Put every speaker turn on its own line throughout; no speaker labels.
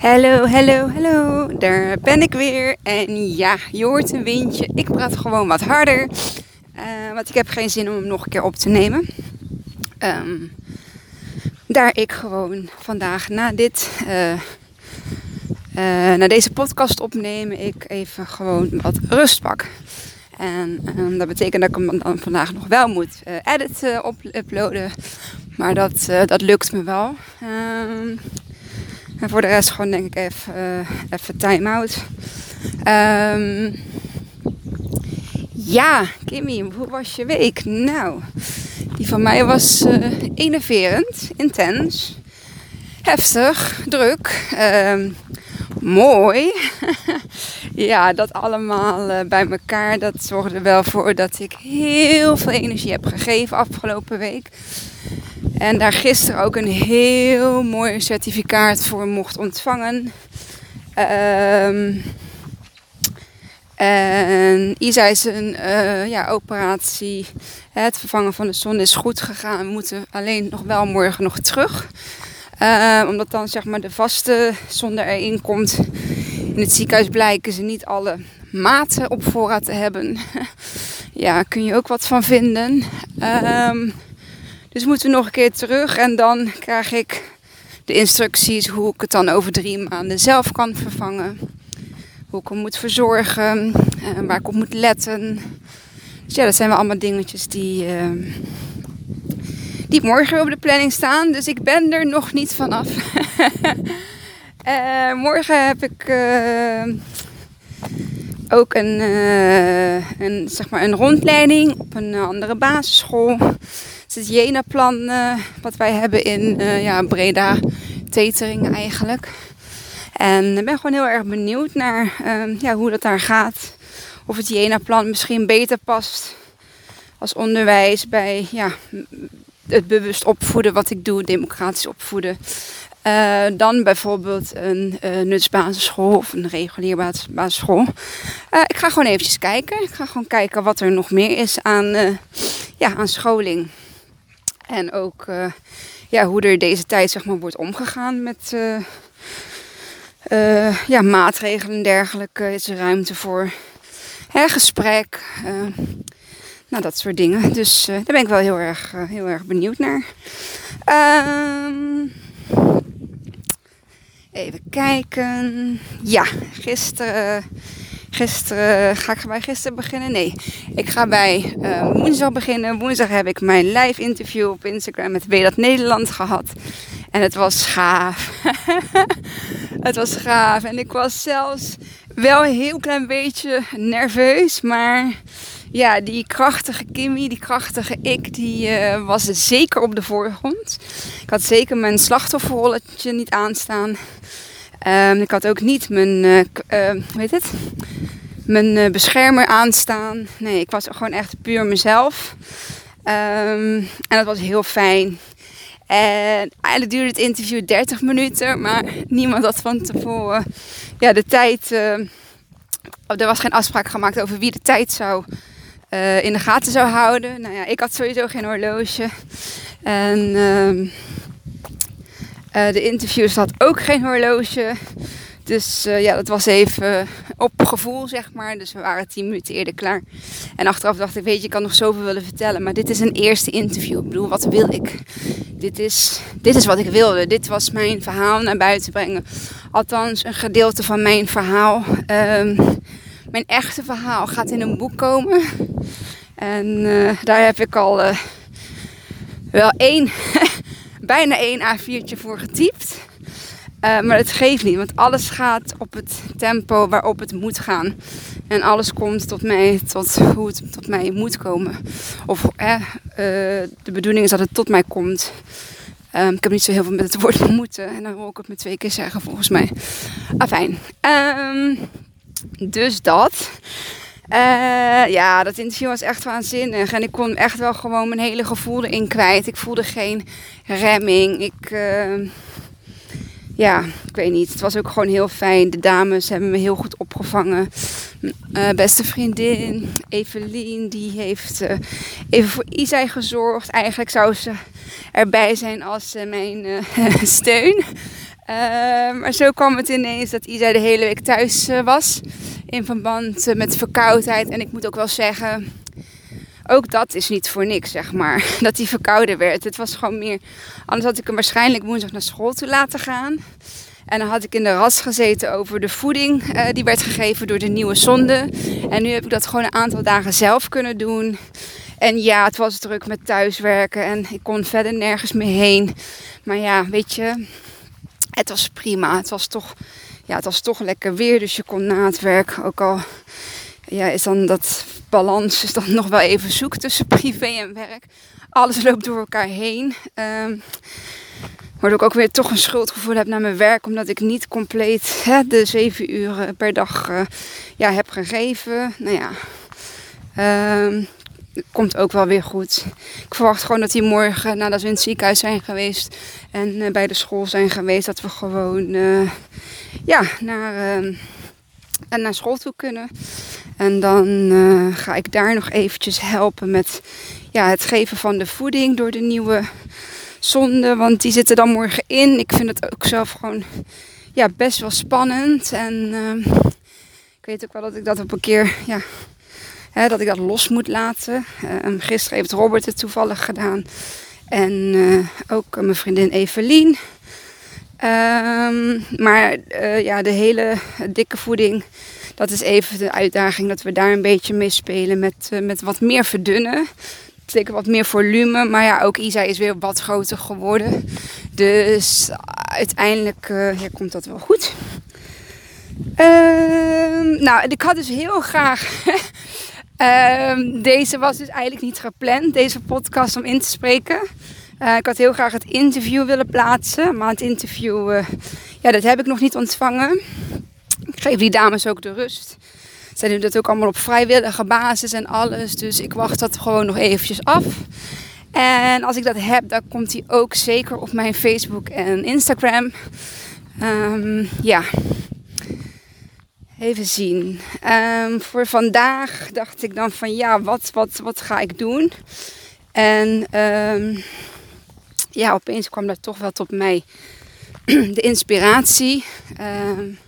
Hallo, hallo, hallo. Daar ben ik weer. En ja, je hoort een windje. Ik praat gewoon wat harder. Uh, want ik heb geen zin om hem nog een keer op te nemen. Um, daar ik gewoon vandaag na dit, uh, uh, na deze podcast opnemen, ik even gewoon wat rust pak. En um, dat betekent dat ik hem dan vandaag nog wel moet editen, op uploaden. Maar dat, dat lukt me wel. Um, en voor de rest gewoon denk ik even, uh, even time-out. Um, ja, Kimmy, hoe was je week? Nou, die van mij was uh, enerverend, intens, heftig, druk, um, mooi. ja, dat allemaal uh, bij elkaar, dat zorgde er wel voor dat ik heel veel energie heb gegeven afgelopen week. En daar gisteren ook een heel mooi certificaat voor mocht ontvangen. Um, en Isa is een uh, ja, operatie. Het vervangen van de zon is goed gegaan. We moeten alleen nog wel morgen nog terug. Uh, omdat dan zeg maar de vaste zon erin komt. In het ziekenhuis blijken ze niet alle maten op voorraad te hebben. ja, kun je ook wat van vinden. Um, dus moeten we nog een keer terug en dan krijg ik de instructies hoe ik het dan over drie maanden zelf kan vervangen. Hoe ik hem moet verzorgen, en waar ik op moet letten. Dus ja, dat zijn wel allemaal dingetjes die, uh, die morgen op de planning staan. Dus ik ben er nog niet vanaf. uh, morgen heb ik ook een, een, zeg maar een rondleiding op een andere basisschool het Jena-plan wat wij hebben in uh, ja, Breda, Tetering eigenlijk. En ik ben gewoon heel erg benieuwd naar uh, ja, hoe dat daar gaat. Of het Jena-plan misschien beter past als onderwijs bij ja, het bewust opvoeden wat ik doe, democratisch opvoeden. Uh, dan bijvoorbeeld een uh, nutsbasisschool of een regulier basisschool. Ik ga gewoon eventjes kijken. Ik ga gewoon kijken wat er nog meer is aan, ja, aan scholing. En ook uh, ja, hoe er deze tijd zeg maar, wordt omgegaan met uh, uh, ja, maatregelen en dergelijke. Is er ruimte voor hè, gesprek. nou, dat soort dingen. Dus daar ben ik wel heel erg, heel erg benieuwd naar. Um, even kijken. Ja, gisteren Gisteren, ga ik bij gisteren beginnen? Nee, ik ga bij uh, woensdag beginnen. Woensdag heb ik mijn live interview op Instagram met dat Nederland gehad. En het was gaaf. het was gaaf. En ik was zelfs wel een heel klein beetje nerveus. Maar ja, die krachtige Kimmy, die krachtige ik, die uh, was zeker op de voorgrond. Ik had zeker mijn slachtofferrolletje niet aanstaan. Um, ik had ook niet mijn, uh, uh, weet het? mijn uh, beschermer aanstaan. Nee, ik was gewoon echt puur mezelf. Um, en dat was heel fijn. En eigenlijk duurde het interview 30 minuten, maar niemand had van tevoren ja, de tijd. Uh, er was geen afspraak gemaakt over wie de tijd zou in de gaten zou houden. Nou ja, ik had sowieso geen horloge. En uh, de interviews had ook geen horloge. Dus uh, ja, dat was even op gevoel, zeg maar. Dus we waren tien minuten eerder klaar. En achteraf dacht ik, weet je, ik kan nog zoveel willen vertellen. Maar dit is een eerste interview. Ik bedoel, wat wil ik? Dit is, dit is wat ik wilde. Dit was mijn verhaal naar buiten brengen. Althans, een gedeelte van mijn verhaal. Um, mijn echte verhaal gaat in een boek komen. En uh, daar heb ik al wel één bijna één A4'tje voor getypt. Uh, maar het geeft niet, want alles gaat op het tempo waarop het moet gaan. En alles komt tot mij, tot hoe het tot mij moet komen. Of eh, de bedoeling is dat het tot mij komt. Um, ik heb niet zo heel veel met het woord moeten. En dan wil ik het me twee keer zeggen, volgens mij. Afijn. Um, dus dat. Uh, ja, dat interview was echt waanzinnig. En ik kon echt wel gewoon mijn hele gevoel erin kwijt. Ik voelde geen remming. Ik, uh, ja, ik weet niet. Het was ook gewoon heel fijn. De dames hebben me heel goed opgevangen. Uh, beste vriendin, Evelien, die heeft even voor Isai gezorgd. Eigenlijk zou ze erbij zijn als mijn steun. Maar zo kwam het ineens dat Isa de hele week thuis was. In verband met verkoudheid. En ik moet ook wel zeggen, ook dat is niet voor niks, zeg maar. Dat hij verkouden werd. Het was gewoon meer. Anders had ik hem waarschijnlijk woensdag naar school toe laten gaan. En dan had ik in de ras gezeten over de voeding uh, die werd gegeven door de nieuwe zonde. En nu heb ik dat gewoon een aantal dagen zelf kunnen doen. En ja, het was druk met thuiswerken en ik kon verder nergens meer heen. Maar ja, weet je, het was prima. Het was toch, ja, het was toch lekker weer, dus je kon na het werk ook al. Ja, is dan dat balans is dan nog wel even zoek tussen privé en werk. Alles loopt door elkaar heen. Um, Waardoor ik ook weer toch een schuldgevoel heb naar mijn werk. Omdat ik niet compleet de zeven uur per dag uh, ja, heb gegeven. Nou ja, um, komt ook wel weer goed. Ik verwacht gewoon dat hij morgen, nadat we in het ziekenhuis zijn geweest en uh, bij de school zijn geweest, dat we gewoon uh, ja, naar, uh, naar school toe kunnen. En dan ga ik daar nog eventjes helpen met ja, het geven van de voeding door de nieuwe zonde, want die zitten dan morgen in. Ik vind het ook zelf gewoon ja, best wel spannend. En ik weet ook wel dat ik dat op een keer ja, Hè, dat ik dat los moet laten. Uh, gisteren heeft Robert het toevallig gedaan. En uh, ook mijn vriendin Evelien. Um, maar uh, ja, de hele dikke voeding, dat is even de uitdaging dat we daar een beetje mee spelen met, met wat meer verdunnen. Zeker wat meer volume. Maar ja, ook Isa is weer wat groter geworden. Dus uiteindelijk ja, komt dat wel goed. Uh, nou, ik had dus heel graag Um, deze was dus eigenlijk niet gepland, deze podcast om in te spreken. Uh, ik had heel graag het interview willen plaatsen, maar het interview, uh, ja, dat heb ik nog niet ontvangen. Ik geef die dames ook de rust. Ze doen dat ook allemaal op vrijwillige basis en alles, dus ik wacht dat gewoon nog eventjes af. En als ik dat heb, dan komt hij ook zeker op mijn Facebook en Instagram. Um, ja, Even zien. Um, voor vandaag dacht ik dan van ja, wat, wat, wat ga ik doen? En um, ja, opeens kwam daar toch wel tot mij de inspiratie. Um,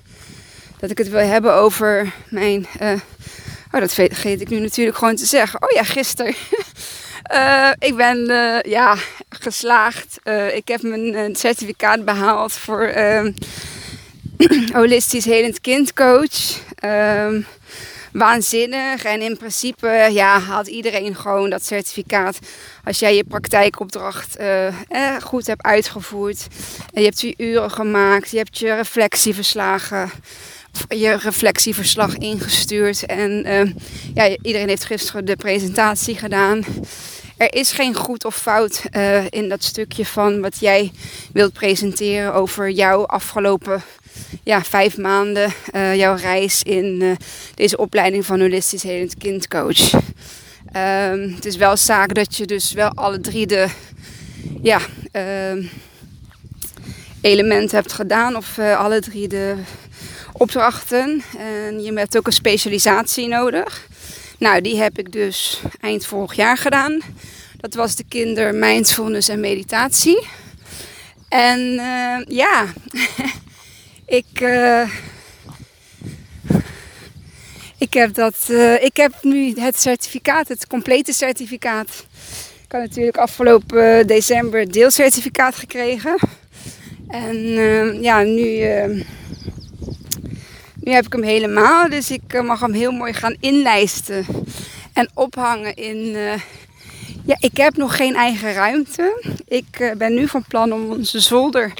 dat ik het wil hebben over mijn. Uh, oh, dat vergeet ik nu natuurlijk gewoon te zeggen. Oh ja, gisteren. uh, ik ben uh, ja, geslaagd. ik heb mijn certificaat behaald voor holistisch helend kindcoach. Um, waanzinnig. En in principe ja, haalt iedereen gewoon dat certificaat. Als jij je praktijkopdracht uh, eh, goed hebt uitgevoerd. En je hebt je uren gemaakt. Je hebt je reflectieverslagen. Je reflectieverslag ingestuurd. En uh, ja, iedereen heeft gisteren de presentatie gedaan. Er is geen goed of fout uh, in dat stukje van wat jij wilt presenteren over jouw afgelopen ja, vijf maanden uh, jouw reis in uh, deze opleiding van holistisch helend kindcoach. Um, het is wel zaak dat je dus wel alle drie de ja, uh, elementen hebt gedaan of uh, alle drie de opdrachten. En je hebt ook een specialisatie nodig. Nou, die heb ik dus eind vorig jaar gedaan. Dat was de kinder mindfulness en meditatie. En ja, Ik, uh, ik, heb dat, uh, ik heb nu het certificaat, het complete certificaat. Ik had natuurlijk afgelopen december deelcertificaat gekregen. En uh, ja, nu, nu heb ik hem helemaal. Dus ik mag hem heel mooi gaan inlijsten en ophangen in. ja, ik heb nog geen eigen ruimte. Ik ben nu van plan om onze zolder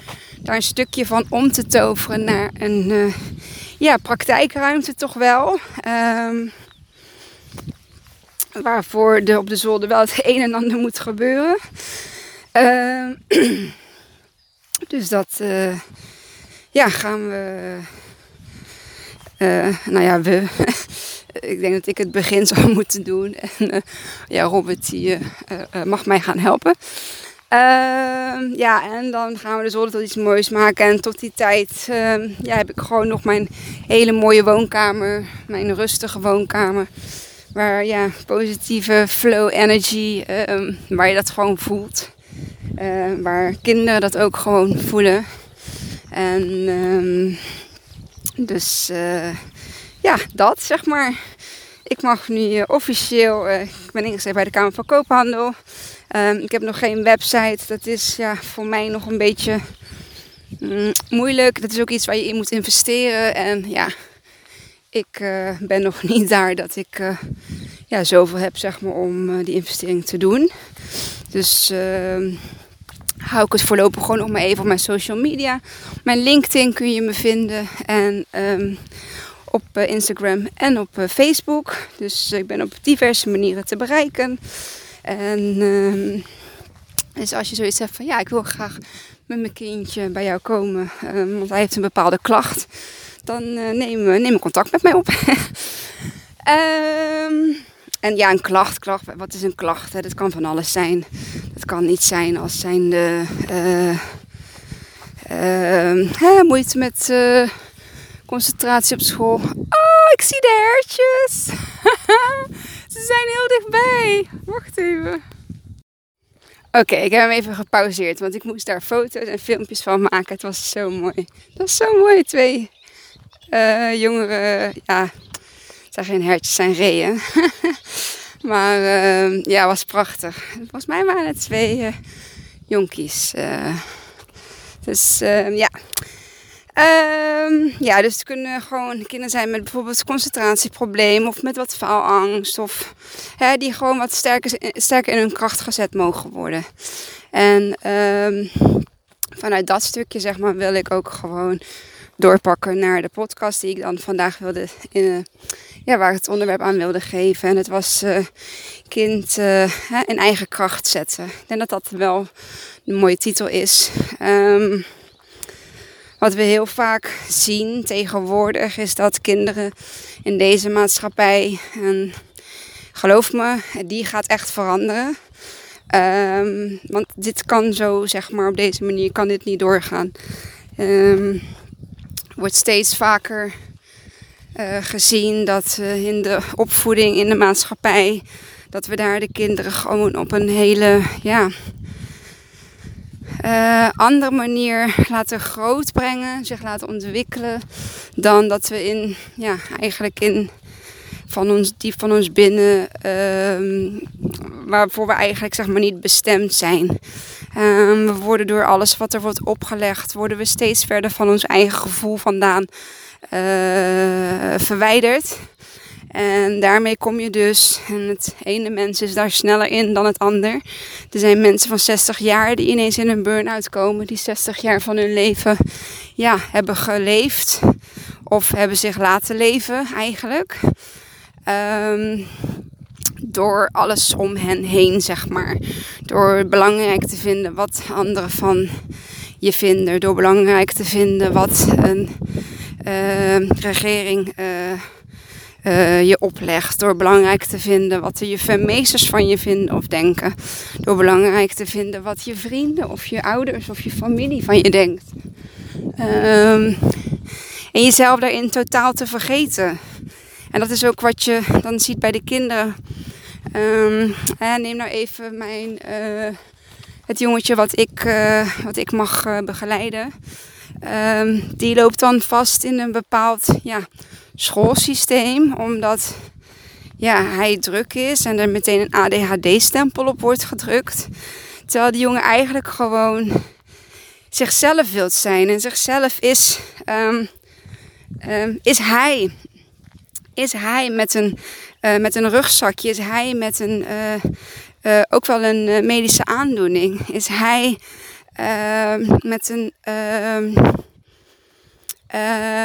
daar een stukje van om te toveren naar een uh, ja, praktijkruimte toch wel. Um, waarvoor er op de zolder wel het een en ander moet gebeuren. Uh, dus dat uh, ja, gaan we. Uh, nou ja, we. ik denk dat ik het begin zou moeten doen. En ja, Robert mag mij gaan helpen. Uh, ja, en dan gaan we dus altijd tot iets moois maken. En tot die tijd uh, ja, heb ik gewoon nog mijn hele mooie woonkamer. Mijn rustige woonkamer. Waar ja, positieve flow energy, uh, waar je dat gewoon voelt. waar kinderen dat ook gewoon voelen. En dus uh, ja, dat zeg maar. Ik mag nu uh, officieel, uh, ik ben ingeschreven bij de Kamer van Koophandel. Um, ik heb nog geen website. Dat is ja, voor mij nog een beetje mm, moeilijk. Dat is ook iets waar je in moet investeren. En ja, ik uh, ben nog niet daar dat ik uh, ja, zoveel heb zeg maar, om uh, die investering te doen. Dus ehm, hou ik het voorlopig gewoon nog maar even op mijn social media. Mijn LinkedIn kun je me vinden. En um, op Instagram en op Facebook. Dus ik ben op diverse manieren te bereiken. En um, dus als je zoiets hebt van ja, ik wil graag met mijn kindje bij jou komen, want hij heeft een bepaalde klacht dan uh, neem, neem contact met mij op. um, en ja, een klacht, klacht, wat is een klacht? Hè? Dat kan van alles zijn. Dat kan niet zijn als zijn de uh, moeite met concentratie op school. Oh, ik zie de hertjes. Ze zijn heel dichtbij. Wacht even. Oké, ik heb hem even gepauzeerd, want ik moest daar foto's en filmpjes van maken. Het was zo mooi. Dat was zo mooi, twee uh, jongeren, ja, het zijn geen hertjes, zijn reeën. maar uh, ja, was prachtig. Volgens mij waren het twee uh, jonkies. dus ja. Um, ja, dus het kunnen gewoon kinderen zijn met bijvoorbeeld concentratieprobleem of met wat faalangst. Of hè, die gewoon wat sterker, sterker in hun kracht gezet mogen worden. En um, vanuit dat stukje zeg maar wil ik ook gewoon doorpakken naar de podcast die ik dan vandaag wilde, in, ja, waar ik het onderwerp aan wilde geven. En het was uh, kind uh, in eigen kracht zetten. Ik denk dat dat wel een mooie titel is. Um, wat we heel vaak zien tegenwoordig is dat kinderen in deze maatschappij, en geloof me, die gaat echt veranderen. Um, want dit kan zo, zeg maar, op deze manier kan dit niet doorgaan. Um, wordt steeds vaker uh, gezien dat uh, in de opvoeding, in de maatschappij, dat we daar de kinderen gewoon op een hele ja, uh, andere manier laten grootbrengen, zich laten ontwikkelen, dan dat we in, ja, eigenlijk in van ons, diep van ons binnen, uh, waarvoor we eigenlijk zeg maar niet bestemd zijn. Um, we worden door alles wat er wordt opgelegd, worden we steeds verder van ons eigen gevoel vandaan uh, verwijderd. En daarmee kom je dus, en het ene mens is daar sneller in dan het ander. Er zijn mensen van 60 jaar die ineens in een burn-out komen, die 60 jaar van hun leven ja, hebben geleefd. Of hebben zich laten leven eigenlijk. Um, door alles om hen heen, zeg maar. Door belangrijk te vinden wat anderen van je vinden. Door belangrijk te vinden wat een uh, regering uh, uh, je oplegt. Door belangrijk te vinden wat de juffermeesters van je vinden of denken. Door belangrijk te vinden wat je vrienden of je ouders of je familie van je denkt. Um, en jezelf daarin totaal te vergeten. En dat is ook wat je dan ziet bij de kinderen. Um, neem nou even mijn, uh, het jongetje wat ik, uh, wat ik mag begeleiden. Um, die loopt dan vast in een bepaald ja, schoolsysteem. Omdat ja, hij druk is en er meteen een ADHD-stempel op wordt gedrukt. Terwijl die jongen eigenlijk gewoon zichzelf wilt zijn. En zichzelf is, um, is hij is hij met een, uh, met een rugzakje, is hij met een, uh, uh, ook wel een medische aandoening, is hij met een ehm,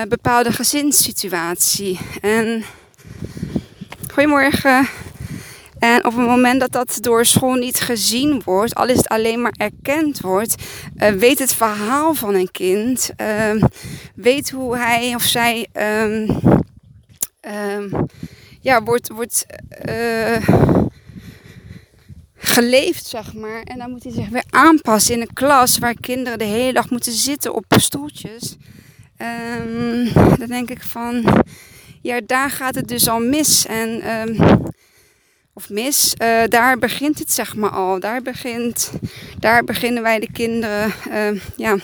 bepaalde gezinssituatie. En goedemorgen. En op het moment dat dat door school niet gezien wordt, al is het alleen maar erkend wordt, uh, weet het verhaal van een kind, uh, weet hoe hij of zij ja, wordt, wordt uh, geleefd, zeg maar. En dan moet hij zich weer aanpassen in een klas waar kinderen de hele dag moeten zitten op stoeltjes. Um, dan denk ik van, ja, daar gaat het dus al mis. En um, of mis, uh, daar begint het zeg maar al. Daar, begint, daar beginnen wij de kinderen uh, ja,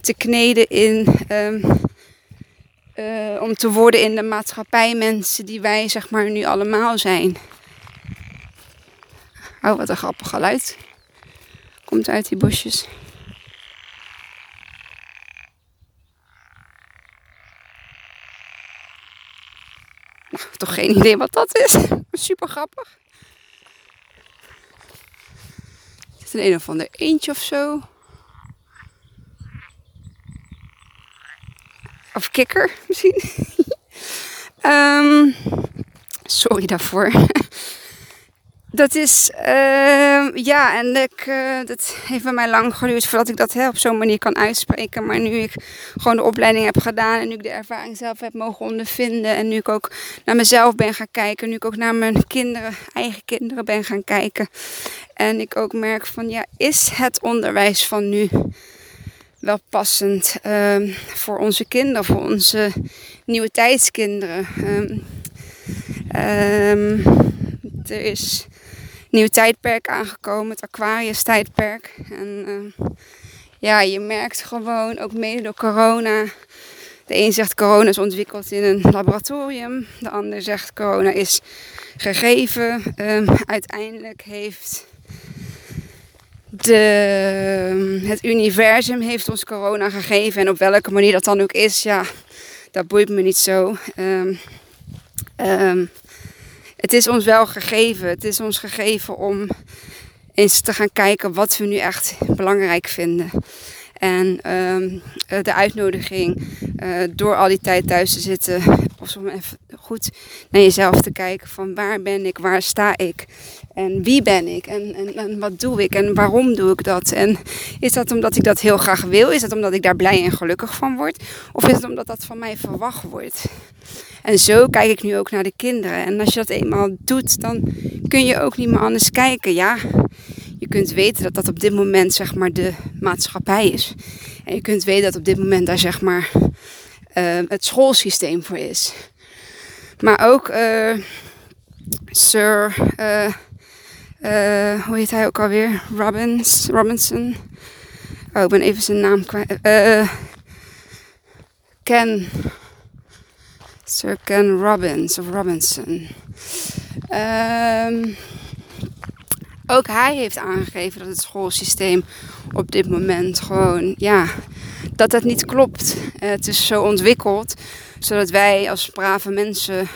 te kneden in. Uh, om te worden in de maatschappij mensen die wij zeg maar nu allemaal zijn. Oh, wat een grappig geluid. Komt uit die bosjes. Toch geen idee wat dat is. Super grappig. Is een een of ander eentje of zo? Of kikker misschien? um, sorry daarvoor. Dat is, uh, ja, en ik, uh, dat heeft bij mij lang geduurd voordat ik dat op zo'n manier kan uitspreken. Maar nu ik gewoon de opleiding heb gedaan en nu ik de ervaring zelf heb mogen ondervinden. En nu ik ook naar mezelf ben gaan kijken, nu ik ook naar mijn kinderen, eigen kinderen ben gaan kijken. En ik ook merk van, ja, is het onderwijs van nu wel passend uh, voor onze kinderen, voor onze nieuwe tijdskinderen? Um, er is nieuw tijdperk aangekomen, het Aquarius tijdperk. En uh, ja, je merkt gewoon, ook mede door corona. De een zegt corona is ontwikkeld in een laboratorium. De ander zegt corona is gegeven. Um, uiteindelijk heeft de, het universum heeft ons corona gegeven. En op welke manier dat dan ook is, ja, dat boeit me niet zo. Um, um, het is ons wel gegeven. Het is ons gegeven om eens te gaan kijken wat we nu echt belangrijk vinden. En ehm, eh, de uitnodiging uh, door al die tijd thuis te zitten, of om even goed naar jezelf te kijken van waar ben ik, waar sta ik en wie ben ik en, en, en, wat doe ik en waarom doe ik dat. En is dat omdat ik dat heel graag wil? Is dat omdat ik daar blij en gelukkig van word? Of is het omdat dat van mij verwacht wordt? En zo kijk ik nu ook naar de kinderen. En als je dat eenmaal doet, dan kun je ook niet meer anders kijken. Ja, je kunt weten dat dat op dit moment zeg maar de maatschappij is. En je kunt weten dat op dit moment daar zeg maar uh, het schoolsysteem voor is. Maar ook uh, Sir, uh, hoe heet hij ook alweer? Robbins, Robinson. Oh, ik ben even zijn naam kwijt. Ken. Sir Ken Robbins of Robinson. Um, ook hij heeft aangegeven dat het schoolsysteem op dit moment gewoon, ja, dat dat niet klopt. Uh, het is zo ontwikkeld zodat wij als brave mensen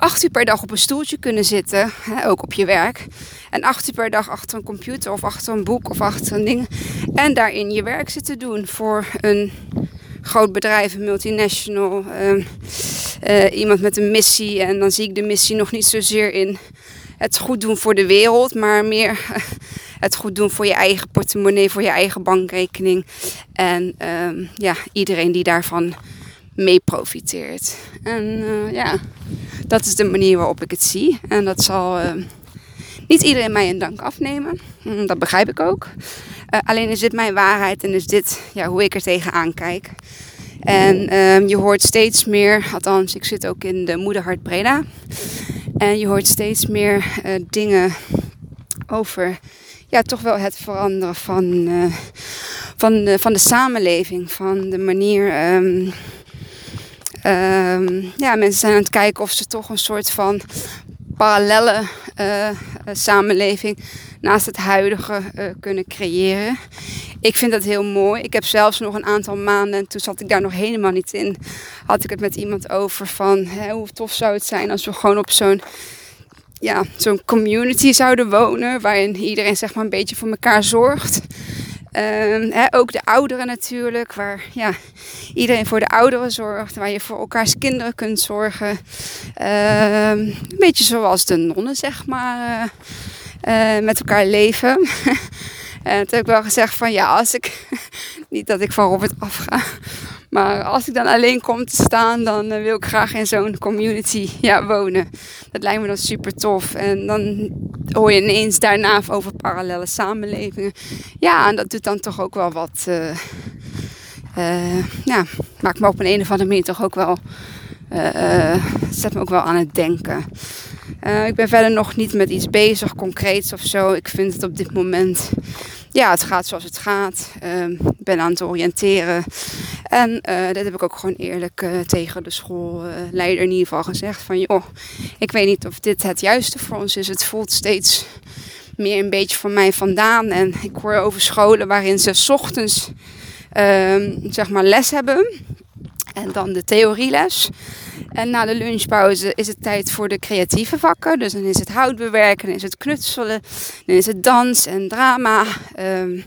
acht uur per dag op een stoeltje kunnen zitten, hè, ook op je werk. En acht uur per dag achter een computer of achter een boek of achter een ding. En daarin je werk zitten doen voor een groot bedrijf, een multinational, uh, uh, iemand met een missie. En dan zie ik de missie nog niet zozeer in het goed doen voor de wereld, maar meer het goed doen voor je eigen portemonnee, voor je eigen bankrekening. En um, ja, iedereen die daarvan mee profiteert. En uh, ja, dat is de manier waarop ik het zie. En dat zal uh, niet iedereen mij een dank afnemen. Mm, dat begrijp ik ook. Uh, alleen is dit mijn waarheid en is dit ja, hoe ik er tegenaan kijk. En ehm, je hoort steeds meer, althans ik zit ook in de Moederhart Breda. En je hoort steeds meer uh, dingen over ja, toch wel het veranderen van, van, de, van de samenleving. Van de manier. Um, um, ja, mensen zijn aan het kijken of ze toch een soort van parallelle uh, samenleving naast het huidige uh, kunnen creëren. Ik vind dat heel mooi. Ik heb zelfs nog een aantal maanden, en toen zat ik daar nog helemaal niet in, had ik het met iemand over van hè, hoe tof zou het zijn als we gewoon op zo'n ja, zo'n community zouden wonen, waarin iedereen zeg maar een beetje voor elkaar zorgt. Hè, ook de ouderen natuurlijk, waar ja, iedereen voor de ouderen zorgt, waar je voor elkaars kinderen kunt zorgen. Um, een beetje zoals de nonnen, zeg maar, uh, uh, met elkaar leven. en toen heb ik wel gezegd van ja, als ik, niet dat ik van Robert afga, maar als ik dan alleen kom te staan, dan uh, wil ik graag in zo'n community ja, wonen. Dat lijkt me dan super tof. En dan hoor je ineens daarna over parallele samenlevingen. Ja, en dat doet dan toch ook wel wat. Uh, uh, ja, maakt me op een, een of andere manier toch ook wel uh, zet me ook wel aan het denken. Ik ben verder nog niet met iets bezig, concreets of zo. Ik vind het op dit moment, ja, het gaat zoals het gaat. Uh, ik ben aan het oriënteren. En uh, dat heb ik ook gewoon eerlijk tegen de schoolleider in ieder geval gezegd. Van joh, ik weet niet of dit het juiste voor ons is. Het voelt steeds meer een beetje van mij vandaan. En ik hoor over scholen waarin ze ochtends ehm, zeg maar les hebben. En dan de theorieles. En na de lunchpauze is het tijd voor de creatieve vakken. Dus dan is het houtbewerken, dan is het knutselen, dan is het dans en drama. Um,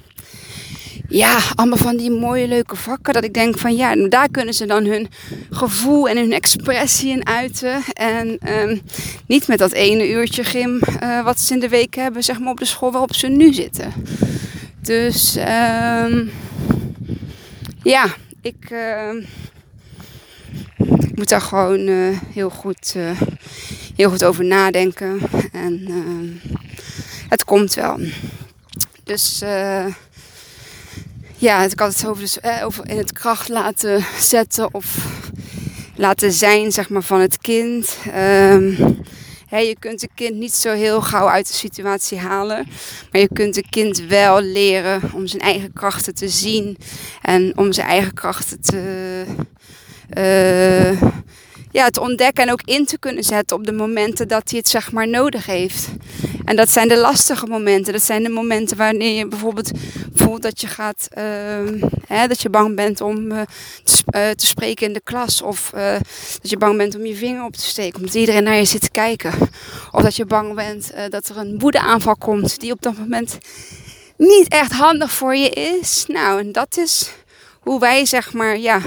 ja, allemaal van die mooie leuke vakken. Dat ik denk van ja, daar kunnen ze dan hun gevoel en hun expressie in uiten. En um, niet met dat ene uurtje gym uh, wat ze in de week hebben, zeg maar op de school waarop ze nu zitten. Dus um, ja, ik. Moet daar gewoon uh, heel, goed, uh, heel goed over nadenken. En uh, het komt wel. Dus ja, ik had het over, dus, over in het kracht laten zetten of laten zijn zeg maar, van het kind. Um, je kunt een kind niet zo heel gauw uit de situatie halen. Maar je kunt een kind wel leren om zijn eigen krachten te zien. En om zijn eigen krachten te, uh, ja, te ontdekken en ook in te kunnen zetten op de momenten dat hij het zeg maar nodig heeft. En dat zijn de lastige momenten. Dat zijn de momenten wanneer je bijvoorbeeld voelt dat je gaat, uh, hè, dat je bang bent om te, uh, te, spreken in de klas. Of dat je bang bent om je vinger op te steken, omdat iedereen naar je zit te kijken. Of dat je bang bent dat er een woedeaanval komt die op dat moment niet echt handig voor je is. Nou, en dat is hoe wij zeg maar, ja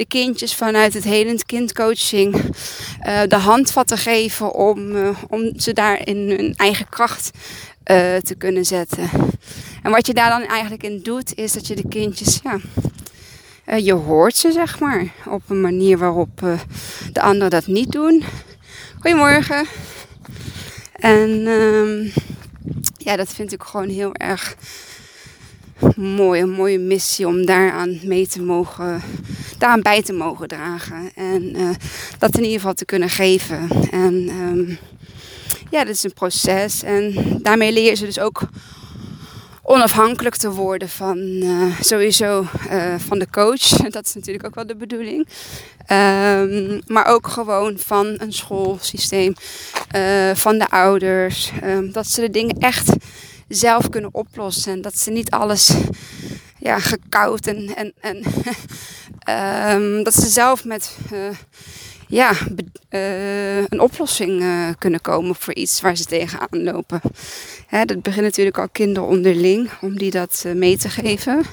de kindjes vanuit het helend kindcoaching uh, de handvatten geven om, uh, om ze daar in hun eigen kracht uh, te kunnen zetten. En wat je daar dan eigenlijk in doet, is dat je de kindjes, ja, je hoort ze zeg maar, op een manier waarop de anderen dat niet doen. Goedemorgen. En ehm, ja, dat vind ik gewoon heel erg mooi, een mooie missie om daaraan mee te mogen, daaraan bij te mogen dragen. En uh, dat in ieder geval te kunnen geven. En um, ja, dat is een proces. En daarmee leer je ze dus ook onafhankelijk te worden van uh, sowieso uh, van de coach. Dat is natuurlijk ook wel de bedoeling. Um, maar ook gewoon van een schoolsysteem, van de ouders. Um, dat ze de dingen echt zelf kunnen oplossen. En dat ze niet alles ja, gekoud en, en, en um, dat ze zelf met uh, ja, uh, een oplossing uh, kunnen komen voor iets waar ze tegenaan lopen. Hè, dat begint natuurlijk al kinderen onderling om die dat mee te geven.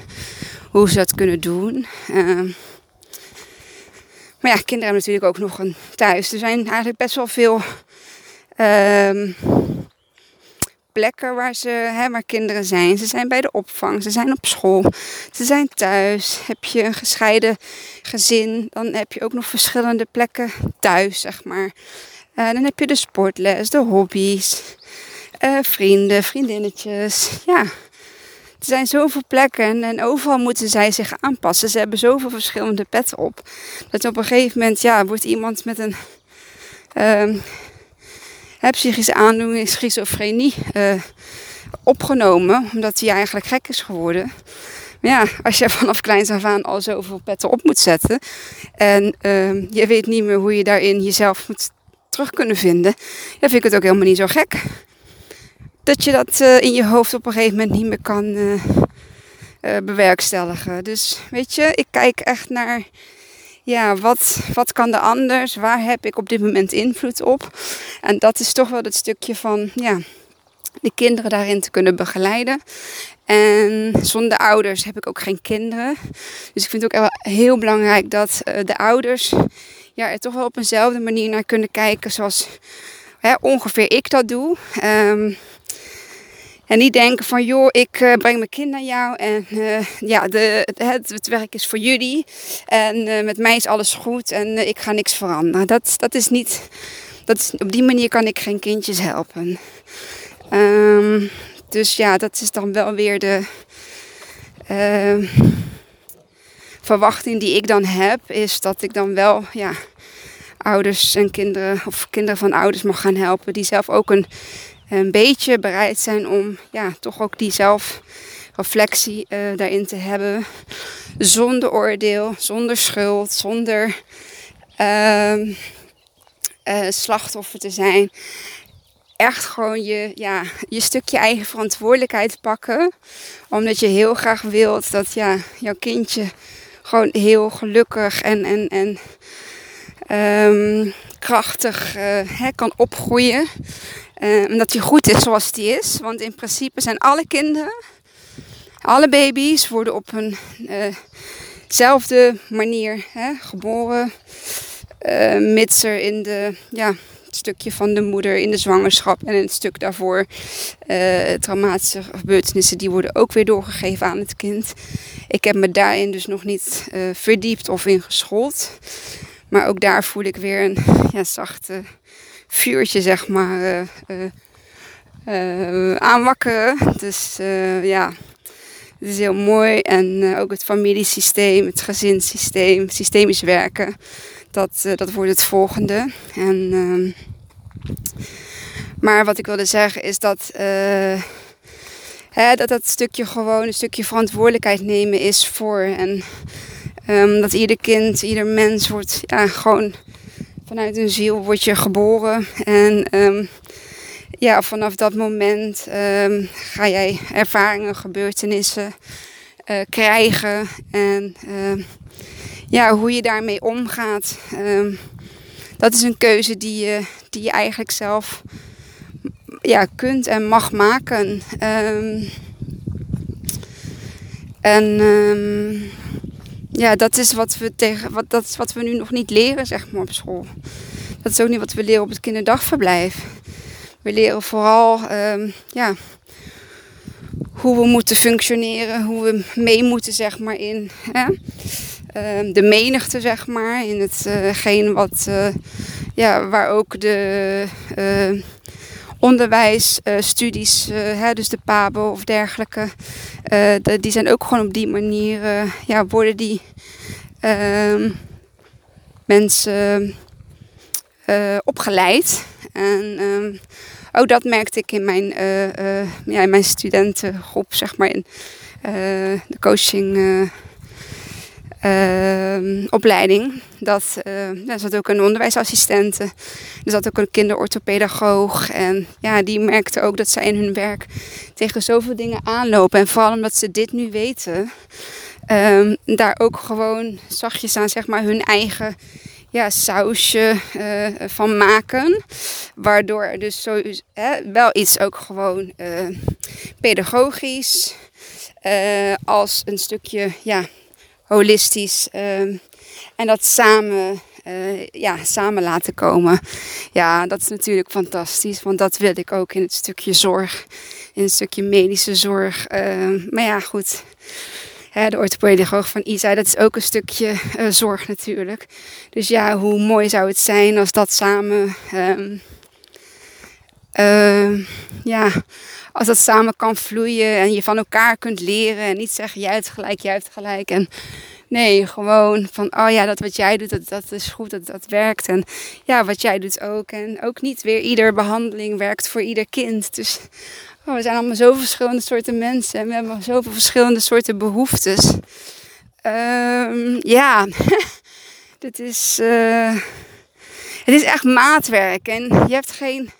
Hoe ze dat kunnen doen. Ehm, maar ja, kinderen hebben natuurlijk ook nog een thuis. Er zijn eigenlijk best wel veel um, plekken waar, ze, hè, waar kinderen zijn. Ze zijn bij de opvang, ze zijn op school, ze zijn thuis. Heb je een gescheiden gezin, dan heb je ook nog verschillende plekken thuis, zeg maar. Uh, dan heb je de sportles, de hobby's, uh, vrienden, vriendinnetjes. Ja, er zijn zoveel plekken en, overal moeten zij zich aanpassen. Ze hebben zoveel verschillende petten op. Dat op een gegeven moment ja, wordt iemand met een uh, hè, psychische aandoening, schizofrenie, uh, opgenomen. Omdat hij eigenlijk gek is geworden. Maar ja, als je vanaf kleins af aan al zoveel petten op moet zetten. En uh, je weet niet meer hoe je daarin jezelf moet terug kunnen vinden. Dan vind ik het ook helemaal niet zo gek. Dat je dat uh, in je hoofd op een gegeven moment niet meer kan uh, bewerkstelligen. Dus weet je, ik kijk echt naar ja, wat, wat kan de anders? Waar heb ik op dit moment invloed op? En dat is toch wel het stukje van ja, de kinderen daarin te kunnen begeleiden. En zonder ouders heb ik ook geen kinderen. Dus ik vind het ook heel belangrijk dat uh, de ouders ja, er toch wel op eenzelfde manier naar kunnen kijken zoals hè, ongeveer ik dat doe. Um, en niet denken van, joh, ik uh, breng mijn kind naar jou en uh, ja, de, het, werk is voor jullie. En uh, met mij is alles goed en ik ga niks veranderen. Dat, dat is niet, dat is, op die manier kan ik geen kindjes helpen. Um, dus ja, dat is dan wel weer de ehm, verwachting die ik dan heb. Is dat ik dan wel, ja, ouders en kinderen of kinderen van ouders mag gaan helpen. Die zelf ook een, een beetje bereid zijn om ja, toch ook die zelfreflectie uh, daarin te hebben. Zonder oordeel, zonder schuld, zonder uh, slachtoffer te zijn. Echt gewoon je, ja, je stukje eigen verantwoordelijkheid pakken. Omdat je heel graag wilt dat ja, jouw kindje gewoon heel gelukkig en, en, en um, krachtig hè, kan opgroeien. En dat hij goed is zoals hij is. Want in principe zijn alle kinderen, alle baby's worden op eenzelfde uh, manier geboren. mits er in de ja, het stukje van de moeder in de zwangerschap en het stuk daarvoor traumatische gebeurtenissen, die worden ook weer doorgegeven aan het kind. Ik heb me daarin dus nog niet verdiept of in geschoold. Maar ook daar voel ik weer een ja, zachte vuurtje, zeg maar, uh, aanwakkeren. Dus ja, het is heel mooi. En ook het familiesysteem, het gezinssysteem, systemisch werken dat, dat wordt het volgende. En, uh, maar wat ik wilde zeggen is dat, dat dat stukje gewoon een stukje verantwoordelijkheid nemen is voor. En um, dat ieder kind, ieder mens wordt ja, gewoon vanuit een ziel wordt je geboren. En um, ja, vanaf dat moment um, ga jij ervaringen, gebeurtenissen uh, krijgen. En ja, hoe je daarmee omgaat, dat is een keuze die je, die je eigenlijk zelf ja, kunt en mag maken. En ja, dat is wat we tegen wat, dat is wat we nu nog niet leren, zeg maar, op school. Dat is ook niet wat we leren op het kinderdagverblijf. We leren vooral ja, hoe we moeten functioneren, hoe we mee moeten, zeg maar, in. Hè? Ehm, de menigte, zeg maar. In hetgeen uh, wat, uh, ja, waar ook de uh, onderwijsstudies, hè, dus de PABO of dergelijke, de, die zijn ook gewoon op die manier, ja, worden die ehm, mensen opgeleid. En um, ook dat merkte ik in mijn, ja, in mijn studentengroep, zeg maar, in de coaching uh, opleiding. Dat, uh, zat ook een onderwijsassistente. Er zat ook een kinderorthopedagoog. En ja, die merkte ook dat zij in hun werk tegen zoveel dingen aanlopen. En vooral omdat ze dit nu weten, um, daar ook gewoon zachtjes aan zeg maar hun eigen ja, sausje uh, van maken. Waardoor er dus zo, wel iets ook gewoon pedagogisch als een stukje ja, holistisch. Ehm, en dat samen, uh, ja, samen laten komen. Ja, dat is natuurlijk fantastisch. Want dat wil ik ook in het stukje zorg. In het stukje medische zorg. Uh, maar ja, goed. Hè, de orthopedagoog van Isa, dat is ook een stukje uh, zorg natuurlijk. Dus ja, hoe mooi zou het zijn als dat samen... Um, ja, als dat samen kan vloeien en je van elkaar kunt leren en niet zeggen jij hebt gelijk, jij hebt gelijk. En nee, gewoon van oh ja, dat wat jij doet, dat, dat is goed, dat, dat werkt. En ja, wat jij doet ook. En ook niet weer ieder behandeling werkt voor ieder kind. Dus oh, we zijn allemaal zoveel verschillende soorten mensen en we hebben zoveel verschillende soorten behoeftes. Um, ja, dit is, uh, het is echt maatwerk en je hebt geen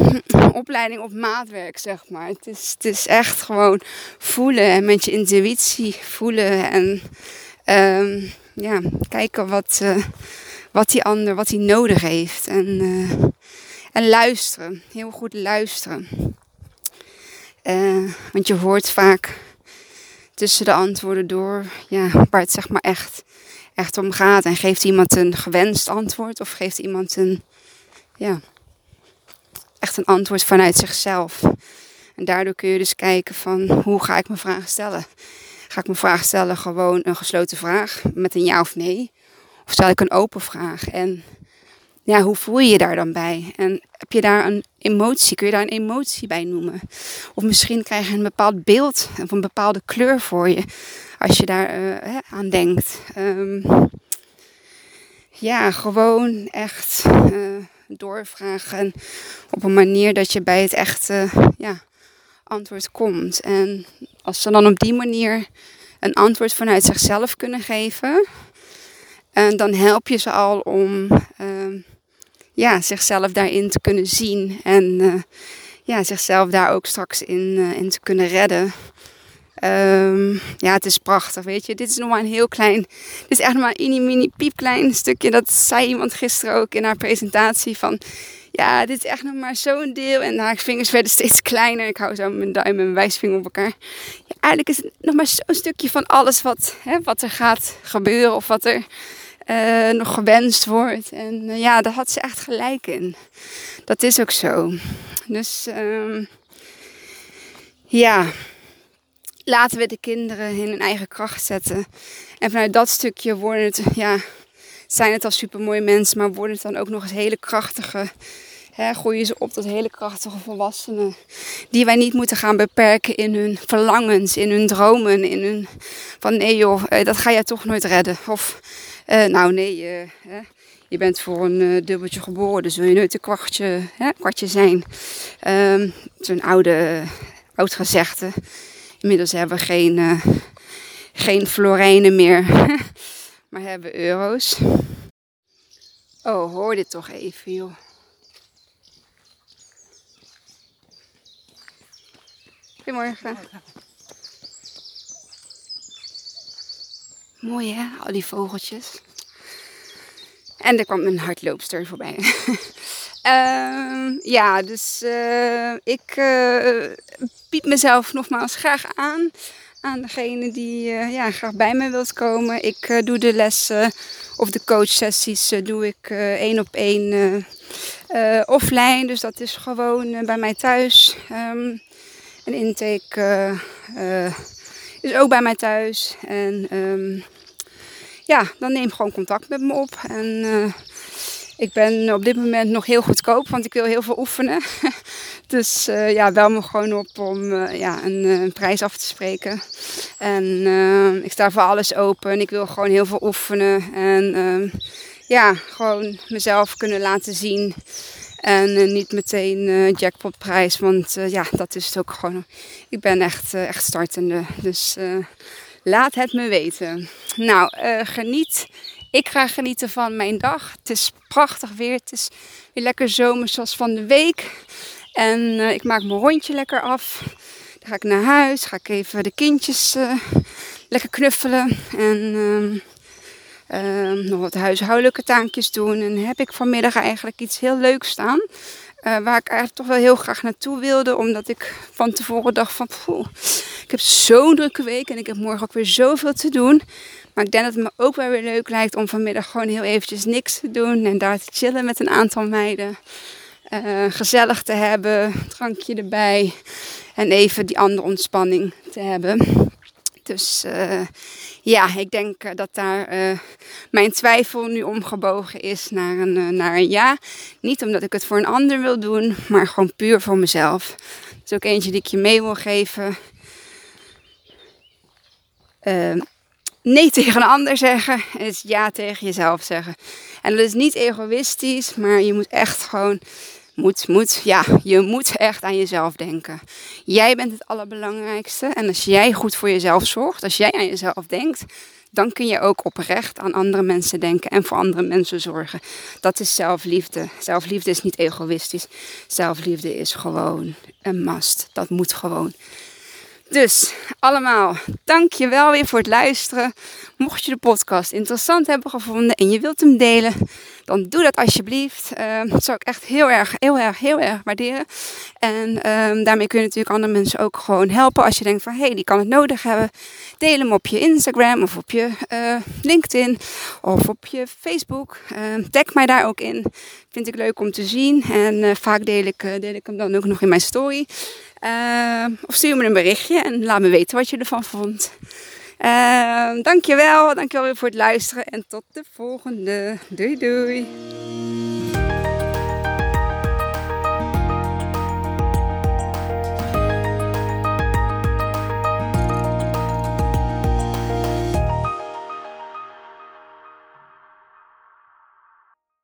opleiding op maatwerk, zeg maar. Het is, het is echt gewoon voelen en met je intuïtie voelen en um, ja, kijken wat, uh, wat die ander, wat hij nodig heeft. En, uh, en luisteren, heel goed luisteren. Uh, want je hoort vaak tussen de antwoorden door ja, waar het zeg maar echt, echt om gaat. En geeft iemand een gewenst antwoord of geeft iemand een ja, een antwoord vanuit zichzelf. En daardoor kun je dus kijken van hoe ga ik mijn vragen stellen. Ga ik mijn vraag stellen gewoon een gesloten vraag met een ja of nee? Of stel ik een open vraag? En ja, hoe voel je je daar dan bij? En heb je daar een emotie? Kun je daar een emotie bij noemen? Of misschien krijg je een bepaald beeld of een bepaalde kleur voor je als je daar uh, aan denkt. Um, ja, gewoon echt uh, doorvragen op een manier dat je bij het echte ja, antwoord komt. En als ze dan op die manier een antwoord vanuit zichzelf kunnen geven, en dan help je ze al om uh, ja, zichzelf daarin te kunnen zien en uh, ja, zichzelf daar ook straks in, uh, in te kunnen redden. Um, ja, het is prachtig, weet je. Dit is nog maar een heel klein, dit is echt maar een mini, piepklein stukje. Dat zei iemand gisteren ook in haar presentatie van, ja, dit is echt nog maar zo'n deel. En haar vingers werden steeds kleiner. Ik hou zo mijn duim en mijn wijsvinger op elkaar. Ja, eigenlijk is het nog maar zo'n stukje van alles wat, hè, wat er gaat gebeuren of wat er uh, nog gewenst wordt. En uh, ja, daar had ze echt gelijk in. Dat is ook zo. Dus um, ja, laten we de kinderen in hun eigen kracht zetten. En vanuit dat stukje worden het, ja, zijn het al supermooie mensen, maar worden het dan ook nog eens hele krachtige, hè, groeien ze op tot hele krachtige volwassenen. Die wij niet moeten gaan beperken in hun verlangens, in hun dromen, in hun van nee joh, eh, dat ga je toch nooit redden. Of uh, nou nee, je bent voor een uh, dubbeltje geboren, dus wil je nooit een kwartje, kwartje zijn. Um, Zo'n oude, oud gezegde. Inmiddels hebben we geen, geen florijnen meer, maar hebben euro's. Oh, hoor dit toch even, joh. Goedemorgen. Mooi hè, al die vogeltjes. En er kwam een hardloopster voorbij. uh, ja, dus uh, ik uh, bied mezelf nogmaals graag aan. Aan degene die uh, ja, graag bij me wilt komen. Ik doe de lessen of de coachsessies doe ik één op één offline. Dus dat is gewoon bij mij thuis. Um, een intake is ook bij mij thuis. En um, ja, dan neem gewoon contact met me op. En ik ben op dit moment nog heel goedkoop, want ik wil heel veel oefenen. dus uh, ja, bel me gewoon op om uh, ja, een, een, prijs af te spreken. En ik sta voor alles open. Ik wil gewoon heel veel oefenen. En ehm, ja, gewoon mezelf kunnen laten zien. En niet meteen jackpotprijs, want ja, dat is het ook gewoon. Ik ben echt, echt startende. Dus laat het me weten. Nou, geniet. Ik ga genieten van mijn dag. Het is prachtig weer. Het is weer lekker zomer zoals van de week. En ik maak mijn rondje lekker af. Dan ga ik naar huis. Ga ik even de kindjes lekker knuffelen. En ehm, uh, nog wat huishoudelijke taakjes doen. En heb ik vanmiddag eigenlijk iets heel leuks staan. Uh, waar ik eigenlijk toch wel heel graag naartoe wilde. Omdat ik van tevoren dacht van... Poeh, ik heb zo'n drukke week en ik heb morgen ook weer zoveel te doen. Maar ik denk dat het me ook wel weer leuk lijkt om vanmiddag gewoon heel eventjes niks te doen. En daar te chillen met een aantal meiden. Uh, gezellig te hebben, drankje erbij. En even die andere ontspanning te hebben. Dus uh, ja, ik denk uh, dat daar uh, mijn twijfel nu omgebogen is naar een, naar een ja. Niet omdat ik het voor een ander wil doen, maar gewoon puur voor mezelf. Dat is ook eentje die ik je mee wil geven. Ehm, nee tegen een ander zeggen is ja tegen jezelf zeggen. En dat is niet egoïstisch, maar je moet echt gewoon moet, moet, ja, je moet echt aan jezelf denken. Jij bent het allerbelangrijkste. En als jij goed voor jezelf zorgt, als jij aan jezelf denkt, dan kun je ook oprecht aan andere mensen denken en voor andere mensen zorgen. Dat is zelfliefde. Zelfliefde is niet egoïstisch. Zelfliefde is gewoon een must. Dat moet gewoon. Dus allemaal, dank je wel weer voor het luisteren. Mocht je de podcast interessant hebben gevonden en je wilt hem delen, dan doe dat alsjeblieft. Uh, dat zou ik echt heel erg, heel erg, heel erg waarderen. En um, daarmee kun je natuurlijk andere mensen ook gewoon helpen. Als je denkt van, hé, hey, die kan het nodig hebben. Deel hem op je Instagram of op je uh, LinkedIn of op je Facebook. Uh, tag mij daar ook in. Vind ik leuk om te zien. En uh, vaak deel ik, deel ik hem dan ook nog in mijn story. Of stuur me een berichtje en laat me weten wat je ervan vond. Uh, dankjewel, dankjewel weer voor het luisteren en tot de volgende. Doei doei.